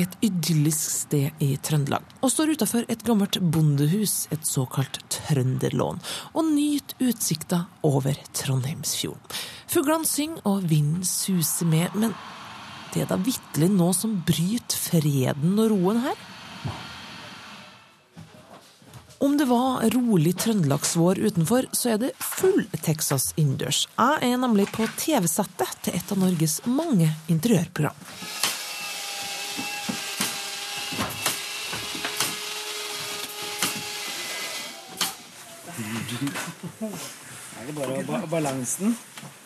et idyllisk sted i Trøndelag og står utafor et gammelt bondehus, et såkalt trønderlån, og nyter utsikta over Trondheimsfjorden. Fuglene synger og vinden suser med, men det er da vitterlig noe som bryter freden og roen her? Om det var rolig trøndelagsvår utenfor, så er det full Texas innendørs. Jeg er nemlig på TV-settet til et av Norges mange interiørprogram. Er det bare balansen?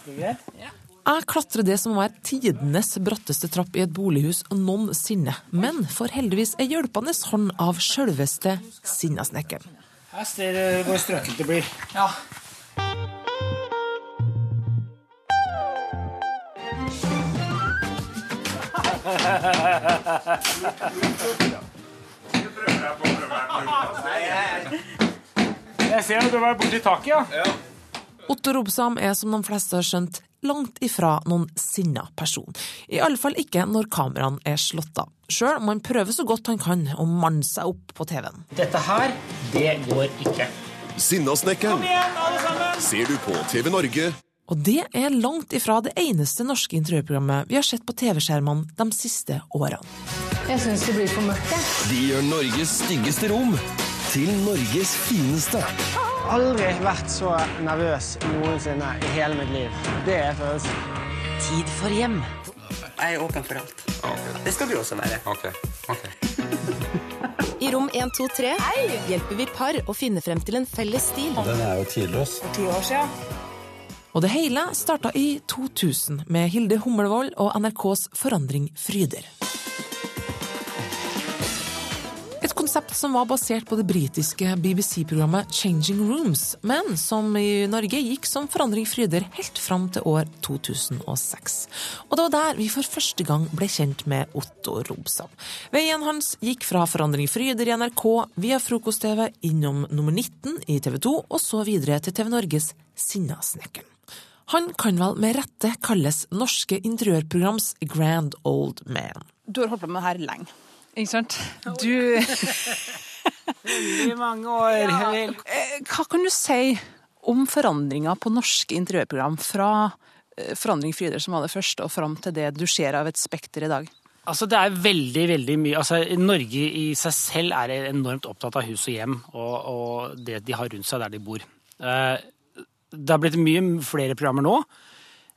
Jeg klatrer det som må være tidenes bratteste trapp i et bolighus noensinne, men får heldigvis ei hjelpende hånd av sjølveste Sinnasnekkeren. Her ser du hvor strøkent det blir. Ja. Jeg ser at du var borti taket, ja. Otto Robsam er, som de fleste har skjønt, langt ifra noen sinna person. I alle fall ikke når kameraene er slått av. Sjøl må han prøve så godt han kan å manne seg opp på TV-en. Dette her, det går ikke. Sinnasnekkeren ser du på TV Norge Og det er langt ifra det eneste norske interiørprogrammet vi har sett på TV-skjermene de siste årene. Jeg syns det blir for mørkt, jeg. De gjør Norges styggeste rom til Norges fineste. aldri vært så nervøs noensinne i hele mitt liv. Det er følelsen. Tid for hjem. Jeg er åpen for alt. Det skal du også være. I rom 123 hjelper vi par å finne frem til en felles stil. Den er jo tidløs. For ti år siden. Og det hele starta i 2000 med Hilde Hummelvold og NRKs Forandring fryder. Konsept som var basert på det britiske BBC-programmet Changing Rooms, men som i Norge gikk som Forandring fryder helt fram til år 2006. Og det var der vi for første gang ble kjent med Otto Robsam. Veien hans gikk fra Forandring fryder i NRK via Frokost-TV innom nummer 19 i TV 2, og så videre til TV Norges Sinnasnekkeren. Han kan vel med rette kalles norske interiørprograms grand old man. Du har holdt på med det her lenge, ikke sant? Du Veldig mange år. Eh, Hva kan du si om forandringa på norske interiørprogram fra eh, Forandring Fryder, som var det første, og fram til det du ser av et spekter i dag? Altså, det er veldig, veldig mye altså, Norge i seg selv er enormt opptatt av hus og hjem og, og det de har rundt seg der de bor. Eh, Det har blitt mye flere programmer nå,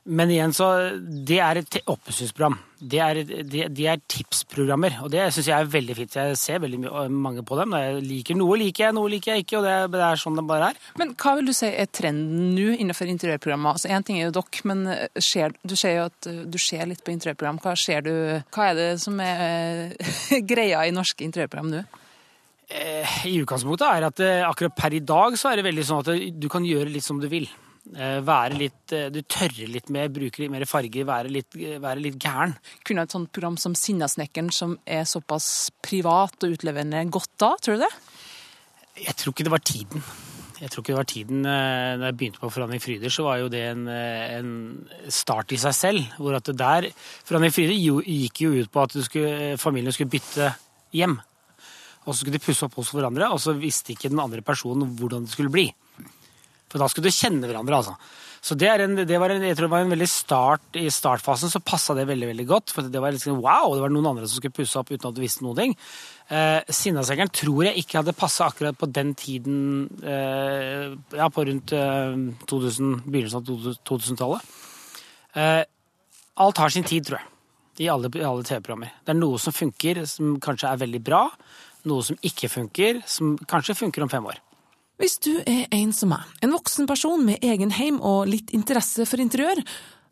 men igjen så Det er et oppussingsprogram. Det er, de, de er tipsprogrammer, og det syns jeg er veldig fint. Jeg ser veldig mange på dem. Jeg liker Noe liker jeg, noe liker jeg ikke, og det, det er sånn det bare er. Men hva vil du si er trenden nå innenfor interiørprogrammer? Altså Én ting er jo dere, men skjer, du ser jo at eh, du ser litt på interiørprogram. Hva, ser du, hva er det som er eh, greia i norske interiørprogram nå? Eh, I utgangspunktet er at eh, akkurat per i dag så er det veldig sånn at eh, du kan gjøre litt som du vil. Eh, Være litt, eh, Du tørrer litt mer, bruke litt mer farger, være litt, eh, være litt gæren. Kunne et sånt program som Sinnasnekkeren, som er såpass privat og utleverende, gått da, tror du det? Jeg tror ikke det var tiden. Jeg tror ikke det var tiden. Da Når jeg begynte på Forandring Fryder, så var jo det en, eh, en start i seg selv. Hvor at det der Forandring Fryder gikk jo ut på at skulle, familien skulle bytte hjem. Og så skulle de pusse opp hos hverandre, og så visste ikke den andre personen hvordan det skulle bli. For da skulle du kjenne hverandre, altså. Så det, en, det var en, jeg tror det var en veldig start I startfasen så passa det veldig veldig godt. For det var liksom wow, det var noen andre som skulle pusse opp uten at du visste noen ting. Eh, Sinnasengeren tror jeg ikke hadde passa akkurat på den tiden eh, Ja, på rundt eh, 2000, begynnelsen av 2000-tallet. Eh, alt har sin tid, tror jeg. I alle, i alle TV-programmer. Det er noe som funker, som kanskje er veldig bra. Noe som ikke funker, som kanskje funker om fem år. Hvis du er en som meg, en voksen person med egen heim og litt interesse for interiør,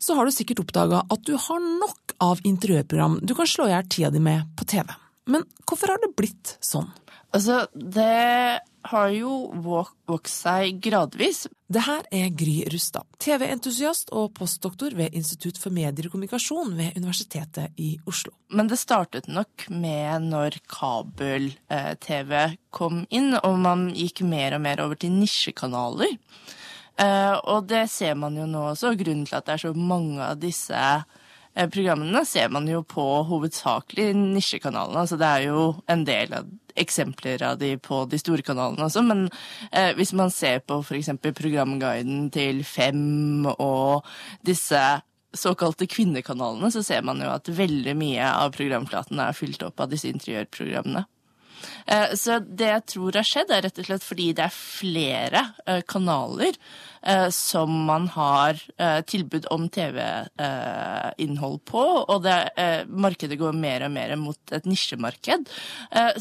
så har du sikkert oppdaga at du har nok av interiørprogram du kan slå i hjel tida di med på TV. Men hvorfor har det blitt sånn? Altså, det har jo vokst seg gradvis. Det her er Gry Rustad, TV-entusiast og postdoktor ved Institutt for medier og kommunikasjon ved Universitetet i Oslo. Men det startet nok med når kabel-TV kom inn, og man gikk mer og mer over til nisjekanaler. Eh, og det ser man jo nå også. Grunnen til at det er så mange av disse programmene ser man jo på hovedsakelig nisjekanalene. Altså det er jo en del av eksempler av de på de store kanalene også, men eh, hvis man ser på f.eks. programguiden til Fem og disse såkalte kvinnekanalene, så ser man jo at veldig mye av programflaten er fylt opp av disse interiørprogrammene. Eh, så det jeg tror har skjedd, er rett og slett fordi det er flere eh, kanaler eh, som man har tilbud om TV-innhold på, og det, markedet går mer og mer mot et nisjemarked,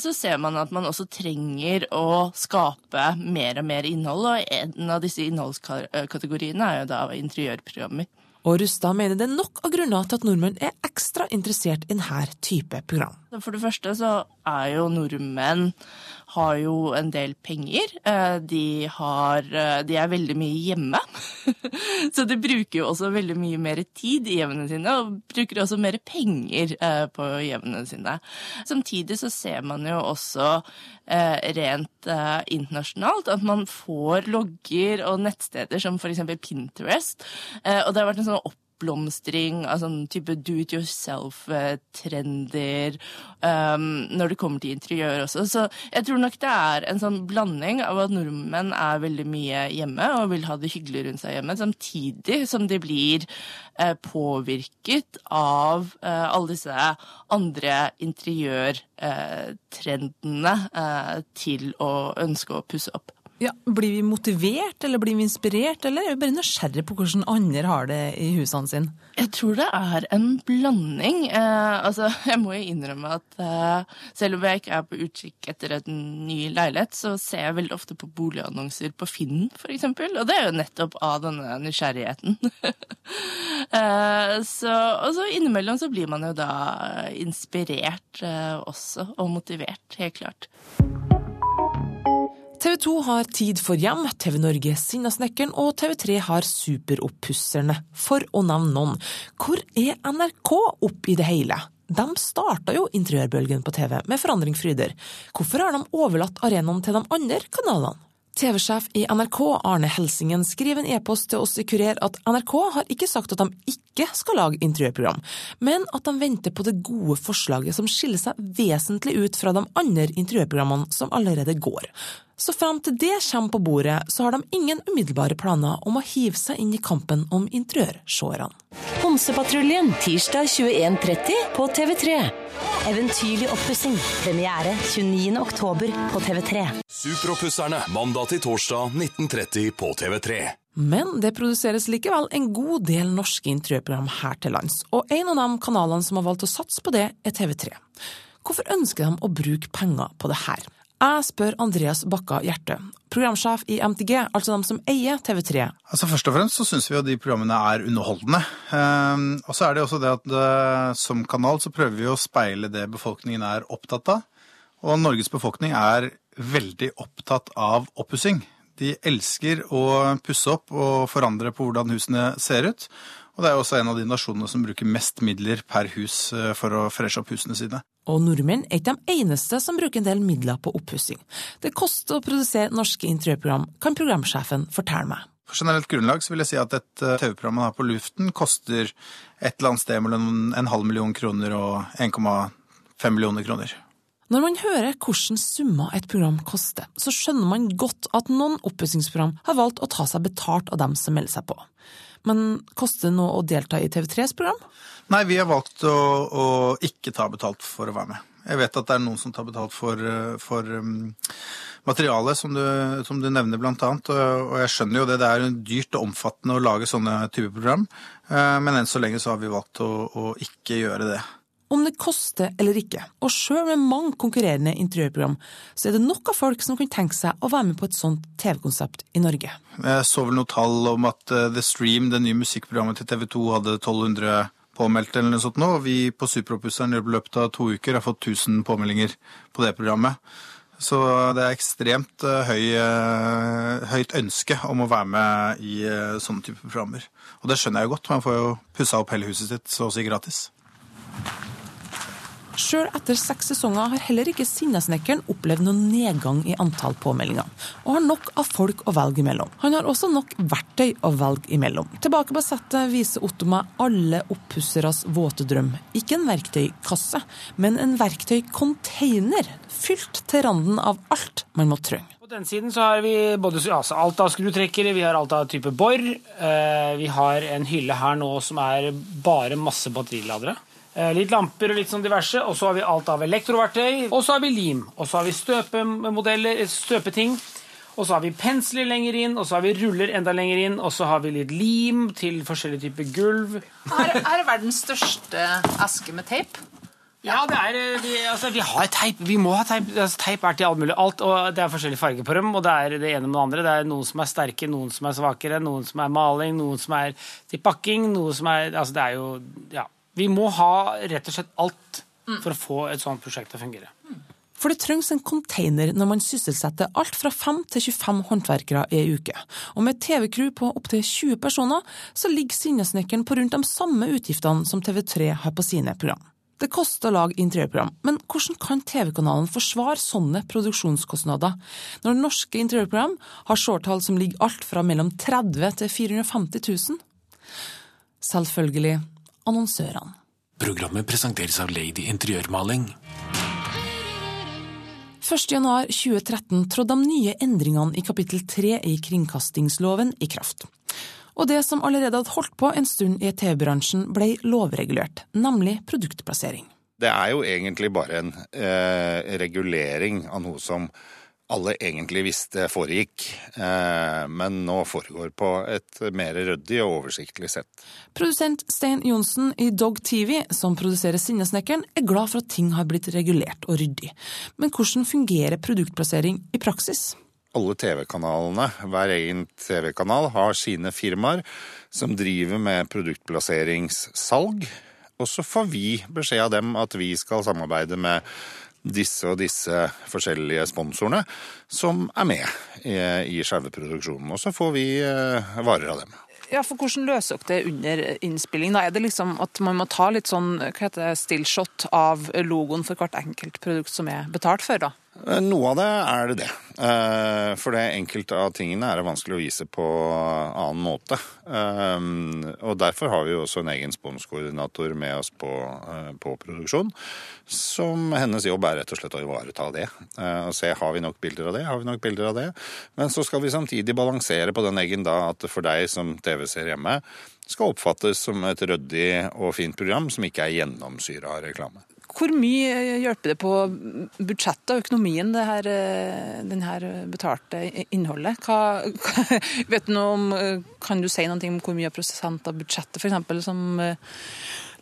så ser man at man også trenger å skape mer og mer innhold, og en av disse innholdskategoriene er jo da interiørprogrammer. Og Rustad mener det er nok av grunner til at nordmenn er ekstra interessert i denne type program. For det første så er jo nordmenn har jo en del penger. Eh, de, har, eh, de er veldig mye hjemme. Så de bruker jo også veldig mye mer tid i hjemmene sine, og bruker også mer penger eh, på hjemmene sine. Samtidig så ser man jo også rent internasjonalt at man får logger og nettsteder som f.eks. Pinterest. Og det har vært en sånn opp oppblomstring av sånn type do it yourself-trender um, når det kommer til interiør også. Så jeg tror nok det er en sånn blanding av at nordmenn er veldig mye hjemme og vil ha det hyggelig rundt seg hjemme, samtidig som de blir uh, påvirket av uh, alle disse andre interiørtrendene uh, til å ønske å pusse opp. Ja, Blir vi motivert, eller blir vi inspirert, eller er vi bare nysgjerrige på hvordan andre har det i husene sine? Jeg tror det er en blanding. Eh, altså, jeg må jo innrømme at eh, selv om jeg ikke er på utkikk etter en ny leilighet, så ser jeg veldig ofte på boligannonser på Finn, f.eks., og det er jo nettopp av denne nysgjerrigheten. eh, så, og så innimellom så blir man jo da inspirert eh, også, og motivert, helt klart. TV 2 har Tid for hjem, TV Norge Sinnasnekkeren og TV3 har Superoppusserne, for å nevne noen. Hvor er NRK oppi det hele? De starta jo interiørbølgen på TV med Forandring Fryder. Hvorfor har de overlatt arenaen til de andre kanalene? TV-sjef i NRK Arne Helsingen skriver en e-post til oss i Kurer at NRK har ikke sagt at de ikke skal lage interiørprogram, men at de venter på det gode forslaget som skiller seg vesentlig ut fra de andre interiørprogrammene som allerede går. Så fram til det kommer på bordet, så har de ingen umiddelbare planer om å hive seg inn i kampen om interiørseerne. Homsepatruljen tirsdag 21.30 på TV3. Eventyrlig oppussing. Premiere 29. oktober på TV3. Superoppusserne mandag til torsdag 19.30 på TV3. Men det produseres likevel en god del norske interiørprogram her til lands, og en av de kanalene som har valgt å satse på det, er TV3. Hvorfor ønsker de å bruke penger på det her? Jeg spør Andreas Bakka Hjerte, programsjef i MTG, altså de som eier TV3. Altså Først og fremst så syns vi jo de programmene er underholdende. Um, og så er det også det at uh, som kanal så prøver vi å speile det befolkningen er opptatt av. Og Norges befolkning er veldig opptatt av oppussing. De elsker å pusse opp og forandre på hvordan husene ser ut. Og det er også en av de nasjonene som bruker mest midler per hus uh, for å freshe opp husene sine. Og nordmenn er ikke de eneste som bruker en del midler på oppussing. Det koster å produsere norske interiørprogram, kan programsjefen fortelle meg. På generelt grunnlag så vil jeg si at et eh, TV-program man har på luften, koster et eller annet sted mellom en halv million kroner og 1,5 millioner kroner. Når man hører hvordan summer et program koster, så skjønner man godt at noen oppussingsprogram har valgt å ta seg betalt av dem som melder seg på. Men koster det noe å delta i TV3s program? Nei, vi har valgt å, å, ikke ta betalt for å være med. Jeg vet at det er noen som tar betalt for, for um, materialet, som du, som du, nevner blant annet. Og, jeg skjønner jo det, det er dyrt og omfattende å lage sånne typer program. Uh, men enn så lenge så har vi valgt å, å ikke gjøre det. Om det koster eller ikke, og sjøl med mange konkurrerende interiørprogram, så er det nok av folk som kan tenke seg å være med på et sånt TV-konsept i Norge. Jeg så vel noe tall om at uh, The Stream, det nye musikkprogrammet til TV 2, hadde 1200 påmeldte eller noe sånt nå. Og vi på Superoppusseren i løpet av to uker har fått 1000 påmeldinger på det programmet. Så det er ekstremt uh, høy, uh, høyt ønske om å være med i sånne type programmer. Og det skjønner jeg jo godt. Man får jo pussa opp hele huset sitt så å si gratis. Sjøl etter seks sesonger har heller ikke Sinnasnekkeren opplevd noen nedgang i antall påmeldinger, og har nok av folk å velge imellom. Han har også nok verktøy å velge imellom. Tilbake på settet viser Otto meg alle oppusseres våte drøm. Ikke en verktøykasse, men en verktøycontainer fylt til randen av alt man må trenge. På den siden så har vi både altså alt av skrutrekkere, vi har alt av type bor. Eh, vi har en hylle her nå som er bare masse batteriladere. Eh, litt lamper og litt sånn diverse. Og så har vi alt av elektroverktøy. Og så har vi lim. Og så har vi støpemodeller, støpeting. Og så har vi pensler lenger inn, og så har vi ruller enda lenger inn, og så har vi litt lim til forskjellige typer gulv. Her, her er verdens største eske med teip. Ja, det er, vi, altså, vi har teip. Vi må ha teip. Altså, teip er til alt mulig. Alt, og Det er forskjellig farge på dem, og det er det ene med det andre. Det er noen som er sterke, noen som er svakere, noen som er maling, noen som er til pakking, noe som er Altså, det er jo Ja. Vi må ha rett og slett alt for å få et sånt prosjekt til å fungere. For det trengs en container når man sysselsetter alt fra 5 til 25 håndverkere i ei uke. Og med TV-crew på opptil 20 personer, så ligger Sinnesnekkeren på rundt de samme utgiftene som TV3 har på sine program. Det koster å lage interiørprogram, men hvordan kan TV-kanalen forsvare sånne produksjonskostnader, når norske interiørprogram har shorttall som ligger alt fra mellom 30 til 450 000? Selvfølgelig annonsørene. Programmet presenteres av Lady Interiørmaling. 1.1.2013 trådte de nye endringene i kapittel 3 i kringkastingsloven i kraft. Og det som allerede hadde holdt på en stund i TV-bransjen, ble lovregulert, nemlig produktplassering. Det er jo egentlig bare en eh, regulering av noe som alle egentlig visste foregikk, eh, men nå foregår på et mer ryddig og oversiktlig sett. Produsent Stein Johnsen i Dog TV, som produserer Sinnesnekkeren, er glad for at ting har blitt regulert og ryddig. Men hvordan fungerer produktplassering i praksis? Alle TV-kanalene, hver egen TV-kanal, har sine firmaer som driver med produktplasseringssalg. Og så får vi beskjed av dem at vi skal samarbeide med disse og disse forskjellige sponsorene som er med i, i selve produksjonen. Og så får vi eh, varer av dem. Ja, for Hvordan løser dere det under innspilling? Da er det liksom at man må ta litt sånn hva heter det, stillshot av logoen for hvert enkelt produkt som er betalt for? da? Eh, Noe av det er det det. Eh, For det enkelte av tingene er det vanskelig å vise på annen måte. Eh, Og derfor har vi jo også en egen sponskoordinator med oss på, på produksjon. Som hennes jobb er rett og slett å ivareta det. Og se har vi nok bilder av det, har vi nok bilder av det. Men så skal vi samtidig balansere på den eggen da at for deg som TV-ser hjemme skal oppfattes som et ryddig og fint program som ikke er gjennomsyra av reklame. Hvor mye hjelper det på budsjettet og økonomien, det her, eh, den her betalte innholdet? Hva, hva, vet du noe om, eh, kan du si noe om hvor mye prosent av budsjettet for eksempel, som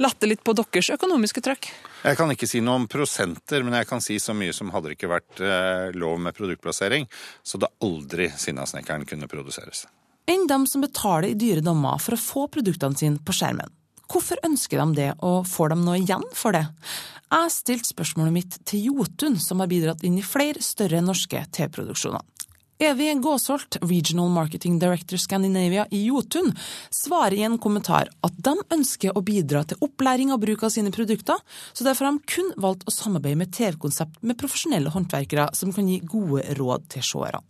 latter litt på deres økonomiske trøkk? Jeg kan ikke si noe om prosenter, men jeg kan si så mye som hadde det ikke vært eh, lov med produktplassering, så det aldri Sinnasnekkeren kunne produseres. Enn dem som betaler i dyre dommer for å få produktene sine på skjermen. Hvorfor ønsker de det, og får de noe igjen for det? Jeg stilte spørsmålet mitt til Jotun, som har bidratt inn i flere større norske TV-produksjoner. Evy Gåsholt, Regional Marketing Director Scandinavia i Jotun, svarer i en kommentar at de ønsker å bidra til opplæring og bruk av sine produkter, så derfor har de kun valgt å samarbeide med TV-konsept med profesjonelle håndverkere som kan gi gode råd til seerne.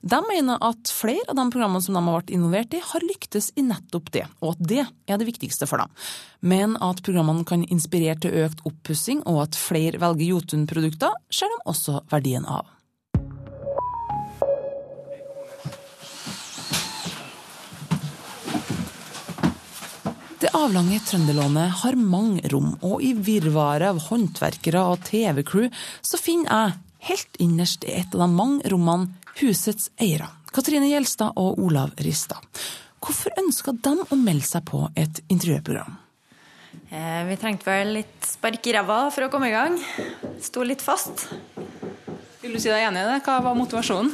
De mener at flere av de programmene som de har vært involvert i, har lyktes i nettopp det, og at det er det viktigste for dem. Men at programmene kan inspirere til økt oppussing, og at flere velger Jotun-produkter, ser de også verdien av. Det avlange Trønderlånet har mange rom, og i virvaret av håndverkere og TV-crew så finner jeg, helt innerst i et av de mange rommene, husets eiere, Katrine Gjelstad og Olav Ristad. Hvorfor ønska de å melde seg på et intervjuprogram? Eh, Vi trengte vel litt spark i ræva for å komme i gang. Sto litt fast. Vil du si deg enig i det? Hva var motivasjonen?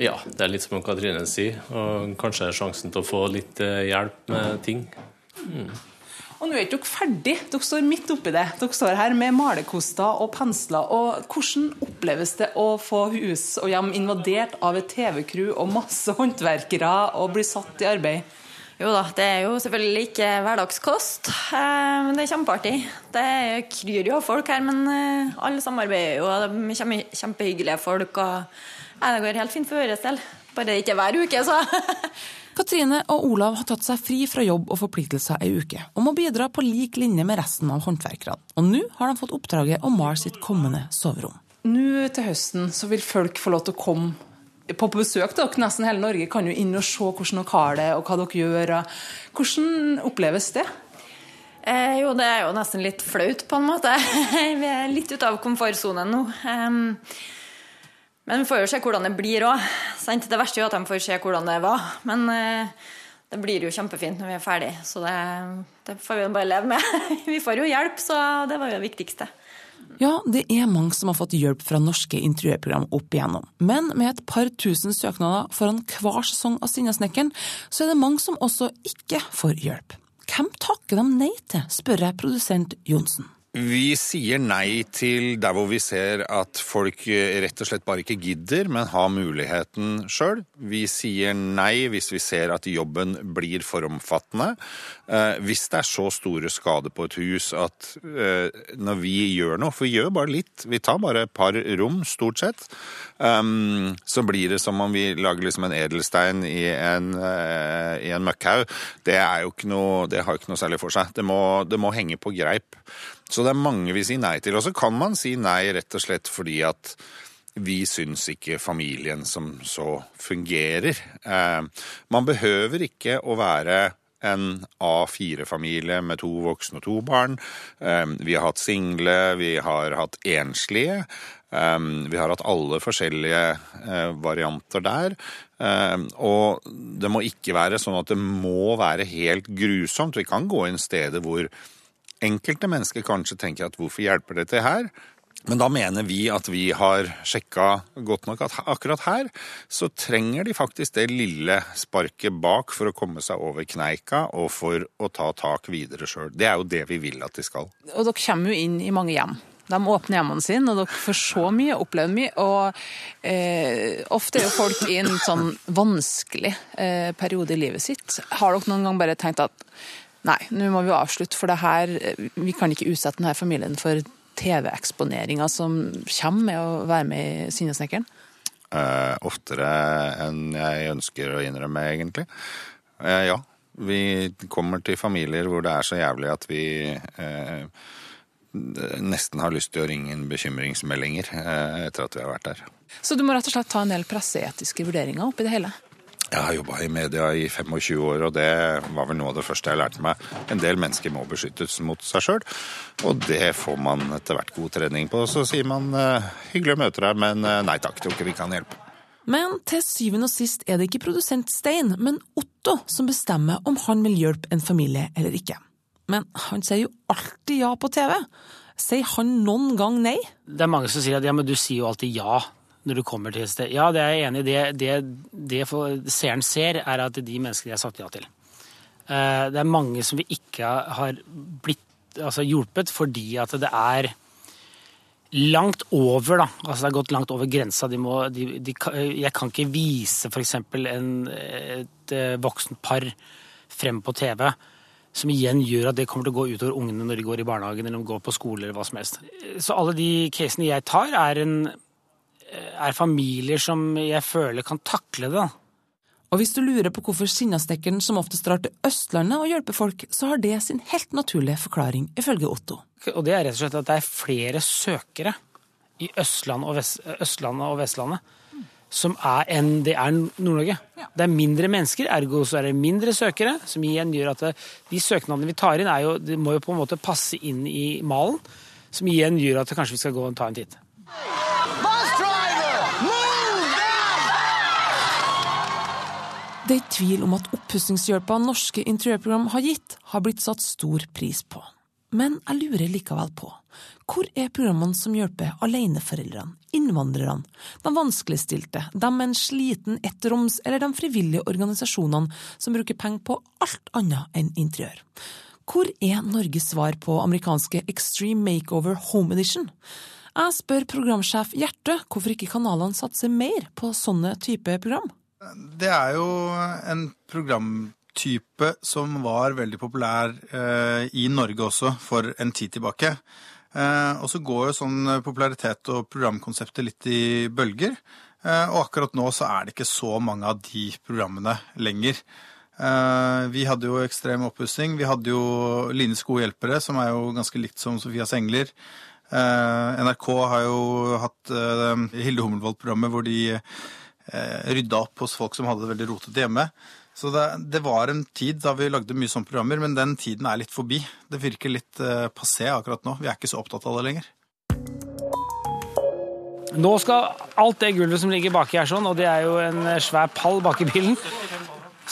Ja, det er litt som Katrine sier, og kanskje sjansen til å få litt eh, hjelp med ting. Mm. Og nå er ikke dere ferdig, dere står midt oppi det. Dere står her med malerkoster og pensler. Og hvordan oppleves det å få hus og hjem invadert av et TV-crew og masse håndverkere og bli satt i arbeid? Jo da, det er jo selvfølgelig ikke hverdagskost, eh, men det er kjempeartig. Det kryr jo av folk her, men eh, alle samarbeider jo, og det er kjempehyggelige folk. og Det går helt fint for vår del. Bare ikke er hver uke, så. Katrine og Olav har tatt seg fri fra jobb og forpliktelser ei uke, og må bidra på lik linje med resten av håndverkerne. Og nå har de fått oppdraget å male sitt kommende soverom. Nå til høsten så vil folk få lov til å komme på besøk. Dere. Nesten hele Norge kan jo inn og se hvordan dere har det og hva dere gjør. Hvordan oppleves det? Eh, jo, det er jo nesten litt flaut, på en måte. Vi er litt ute av komfortsonen nå. Um, men vi får jo se hvordan det blir òg. Det verste er jo at de får se hvordan det var. Men uh, det blir jo kjempefint når vi er ferdig, så det, det får vi bare leve med. vi får jo hjelp, så det var jo det viktigste. Ja, det er mange som har fått hjelp fra norske interiørprogram opp igjennom. Men med et par tusen søknader foran hver sesong av Sinnasnekkeren, så er det mange som også ikke får hjelp. Hvem takker de nei til, spør jeg produsent Johnsen. Vi sier nei til der hvor vi ser at folk eh, rett og slett bare ikke gidder, men har muligheten sjøl. Vi sier nei hvis vi ser at jobben blir for omfattende. Eh, hvis det er så store skader på et hus at eh, når vi gjør noe, for vi gjør bare litt, vi tar bare et par rom stort sett, um, så blir det som om vi lager liksom en edelstein i en, i en møkkhaug. Det, er jo ikke noe, det har jo ikke noe særlig for seg. Det må, det må henge på greip. Så det er mange vi sier nei til. Og så kan man si nei rett og slett fordi at vi syns ikke familien som så fungerer. Eh, man behøver ikke å være en A4-familie med to voksne og to barn. Eh, vi har hatt single, vi har hatt enslige. Eh, vi har hatt alle forskjellige varianter der. Og det må ikke være sånn at det må være helt grusomt. Vi kan gå inn steder hvor enkelte mennesker kanskje tenker at hvorfor hjelper dette her? Men da mener vi at vi har sjekka godt nok at akkurat her så trenger de faktisk det lille sparket bak for å komme seg over kneika og for å ta tak videre sjøl. Det er jo det vi vil at de skal. Og dere kommer jo inn i mange hjem. De åpner hjemmene sine, og dere får så mye, opplever mye. Og eh, ofte er jo folk i en sånn vanskelig eh, periode i livet sitt. Har dere noen gang bare tenkt at Nei, nå må vi avslutte, for det her, vi kan ikke utsette denne familien for TV-eksponeringa som kommer med å være med i Sinnesnekkeren? Eh, oftere enn jeg ønsker å innrømme, egentlig. Eh, ja. Vi kommer til familier hvor det er så jævlig at vi eh, nesten har lyst til å ringe inn bekymringsmeldinger etter at vi har vært der. Så du må rett og slett ta en del presseetiske vurderinger oppi det hele? Jeg har jobba i media i 25 år, og det var vel noe av det første jeg lærte meg. En del mennesker må beskyttes mot seg sjøl, og det får man etter hvert god trening på. Så sier man uh, hyggelig å møte deg, men uh, nei takk, tror ikke vi kan hjelpe. Men til syvende og sist er det ikke produsent Stein, men Otto som bestemmer om han vil hjelpe en familie eller ikke. Men han sier jo alltid ja på TV. Sier han noen gang nei? Det er mange som sier at ja, men du sier jo alltid ja når du kommer til et sted. Ja, det er jeg enig i. Det, det, det seeren ser, er at de menneskene jeg har sagt ja til. Eh, det er mange som vi ikke har blitt altså, hjulpet fordi at det er langt over, da. Altså det har gått langt over grensa. De må, de, de, jeg kan ikke vise f.eks. et eh, voksent par frem på TV. Som igjen gjør at det kommer til å gå utover ungene når de går i barnehagen eller går på skole. eller hva som helst. Så alle de casene jeg tar, er en er familier som jeg føler kan takle det. Og hvis du lurer på hvorfor Sinnasnekkeren som oftest drar til Østlandet og hjelper folk, så har det sin helt naturlige forklaring, ifølge Otto. Og det er rett og slett at det er flere søkere i Østland og Vest, Østlandet og Vestlandet som er enn det er Nord-Norge. Ja. Det er mindre mennesker, ergo så er det mindre søkere, som igjen gjør at det, de søknadene vi tar inn, jo, de må jo på en måte passe inn i malen. Som igjen gjør at kanskje vi skal gå og ta en titt. Det er tvil om at oppussingshjelpa norske interiørprogram har gitt, har blitt satt stor pris på. Men jeg lurer likevel på, hvor er programmene som hjelper aleneforeldrene, innvandrerne, de vanskeligstilte, de med en sliten ettroms eller de frivillige organisasjonene som bruker penger på alt annet enn interiør? Hvor er Norges svar på amerikanske Extreme Makeover Home Edition? Jeg spør programsjef Hjerte hvorfor ikke kanalene satser mer på sånne type program. Det er jo en programtype som var veldig populær eh, i Norge også for en tid tilbake. Eh, og så går jo sånn popularitet og programkonseptet litt i bølger. Eh, og akkurat nå så er det ikke så mange av de programmene lenger. Eh, vi hadde jo Ekstrem oppussing. Vi hadde jo Lines gode hjelpere, som er jo ganske likt som Sofias engler. Eh, NRK har jo hatt eh, Hilde Hummelvold-programmet hvor de rydda opp hos folk som hadde det veldig rotete hjemme. Så det, det, var en tid da vi lagde mye sånne programmer, men den tiden er litt forbi. Det virker litt eh, passé akkurat nå. Vi er ikke så opptatt av det lenger. Nå skal alt det gulvet som ligger baki her sånn, og det er jo en svær pall bak i bilen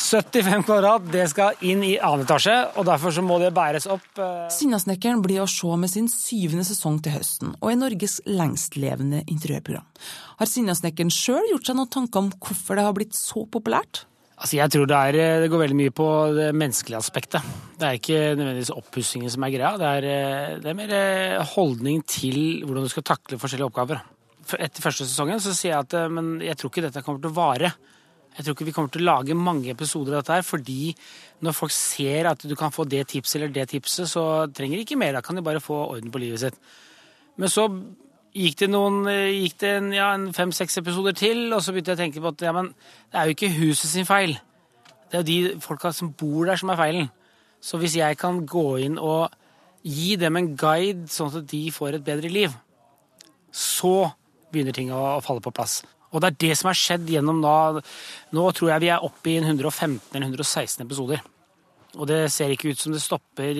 75 kvadrat, det skal inn i annen etasje, og derfor så må det bæres opp. Eh. Sinnasnekkeren blir å se med sin syvende sesong til høsten, og er Norges lengstlevende interiørprogram. Har Sinnasnekkeren sjøl gjort seg noen tanker om hvorfor det har blitt så populært? Altså jeg tror det, er, det, går veldig mye på det menneskelige aspektet. Det er ikke nødvendigvis oppussingen som er greia, det er, eh, det er, mer eh, holdning til hvordan du skal takle forskjellige oppgaver. Etter første sesongen så sier jeg at men jeg tror ikke dette kommer til å vare. Jeg tror ikke vi kommer til å lage mange episoder av dette her, fordi når folk ser at du kan få det tipset eller det tipset, så trenger de ikke mer. Da kan de bare få orden på livet sitt. Men så gikk det noen gikk det en, ja, fem-seks episoder til, og så begynte jeg å tenke på at ja, men det er jo ikke huset sin feil. Det er jo de folka som bor der, som er feilen. Så hvis jeg kan gå inn og gi dem en guide, sånn at de får et bedre liv, så begynner ting å falle på plass. Og det er det som har skjedd gjennom da Nå tror jeg vi er oppe i 115 eller 116 episoder. Og det ser ikke ut som det stopper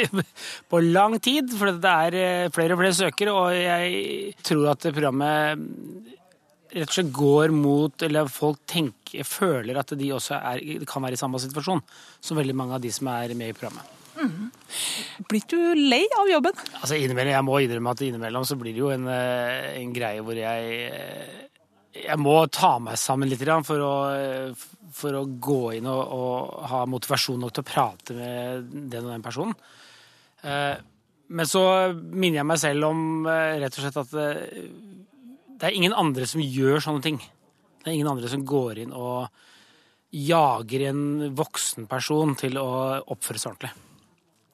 på lang tid, for det er eh, flere og flere søkere. Og jeg tror at programmet rett og slett går mot Eller folk tenker, føler at de også er, kan være i samme situasjon som veldig mange av de som er med i programmet. Mm. Blir du lei av jobben? Altså Jeg må innrømme at innimellom så blir det jo en, eh, en greie hvor jeg eh, jeg må ta meg sammen litt for å, for å gå inn og, og, ha motivasjon nok til å prate med den og den personen. Eh, men så minner jeg meg selv om eh, rett og slett at eh, det er ingen andre som gjør sånne ting. Det er ingen andre som går inn og jager en voksen person til å oppføre seg ordentlig.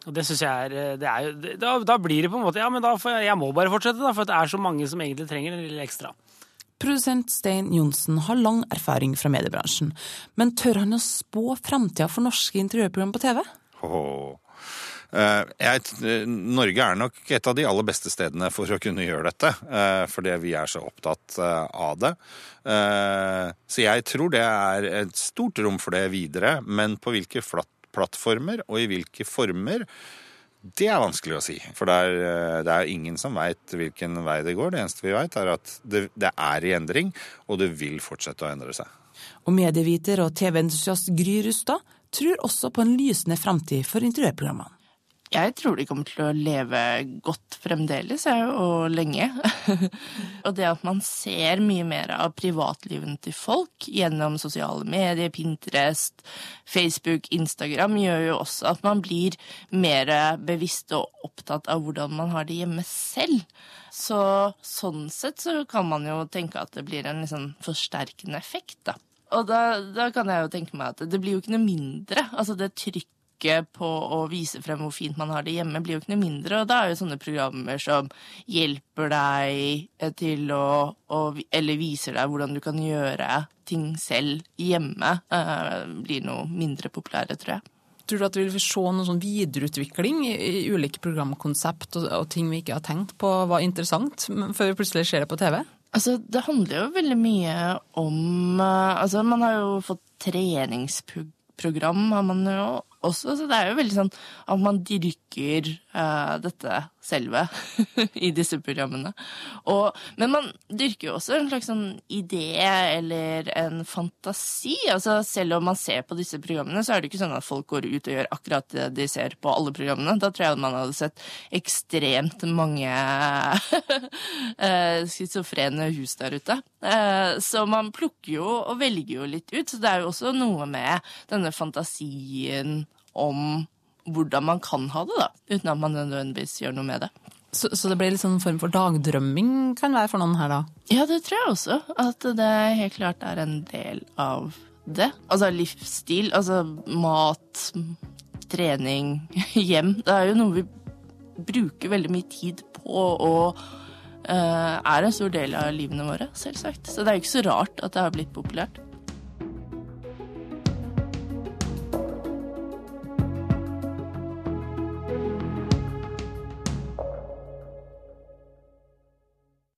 Og det syns jeg er, det er da, da, blir det på en måte Ja, men da får jeg, jeg må bare fortsette, da, for det er så mange som egentlig trenger en lille ekstra. Produsent Stein Johnsen har lang erfaring fra mediebransjen, men tør han å spå framtida for norske interiørprogram på TV? Oh. Jeg, Norge er nok et av de aller beste stedene for å kunne gjøre dette, eh, fordi vi er så opptatt av det. Så jeg tror det er et stort rom for det videre, men på hvilke plattformer og i hvilke former det er vanskelig å si. For det er, eh, det er ingen som veit hvilken vei det går. Det eneste vi veit, er at det, det, er i endring, og det vil fortsette å endre seg. Og medieviter og TV-entusiast Gry Rustad tror også på en lysende framtid for interiørprogrammene. Jeg tror de kommer til å leve godt fremdeles, og lenge. og det at man ser mye mer av privatlivene til folk gjennom sosiale medier, Pinterest, Facebook, Instagram, gjør jo også at man blir mer bevisst og opptatt av hvordan man har det hjemme selv. Så sånn sett så kan man jo tenke at det blir en liksom forsterkende effekt, da. Og da, da, kan jeg jo tenke meg at det blir jo ikke noe mindre. Altså det trykket trykket på å vise frem hvor fint man har det hjemme, blir jo ikke noe mindre. Og da er jo sånne programmer som hjelper deg eh, til å, å Eller viser deg hvordan du kan gjøre ting selv hjemme, uh, blir noe mindre populære, tror jeg. Tror du at vi vil se noen sånn videreutvikling i, i ulike programkonsept og, og, ting vi ikke har tenkt på var interessant, før vi plutselig ser det på TV? Altså, Det handler jo veldig mye om uh, Altså, man har jo fått treningsprogram, har man jo også. Så det er jo veldig sånn at man dyrker uh, dette selve i disse programmene. Og, men man dyrker jo også en slags sånn idé eller en fantasi. Altså selv om man ser på disse programmene, så er det ikke sånn at folk går ut og gjør akkurat det de ser på alle programmene. Da tror jeg man hadde sett ekstremt mange uh, schizofrene hus der ute. Uh, så man plukker jo og velger jo litt ut. Så det er jo også noe med denne fantasien om hvordan man kan ha det, da, uten at man nødvendigvis gjør noe med det. Så, så det blir litt sånn form for dagdrømming kan være for noen her, da? Ja, det tror jeg også. At det helt klart er en del av det. Altså livsstil, altså mat, trening, hjem. Det er jo noe vi bruker veldig mye tid på og uh, er en stor del av livene våre, selvsagt. Så det er jo ikke så rart at det har blitt populært.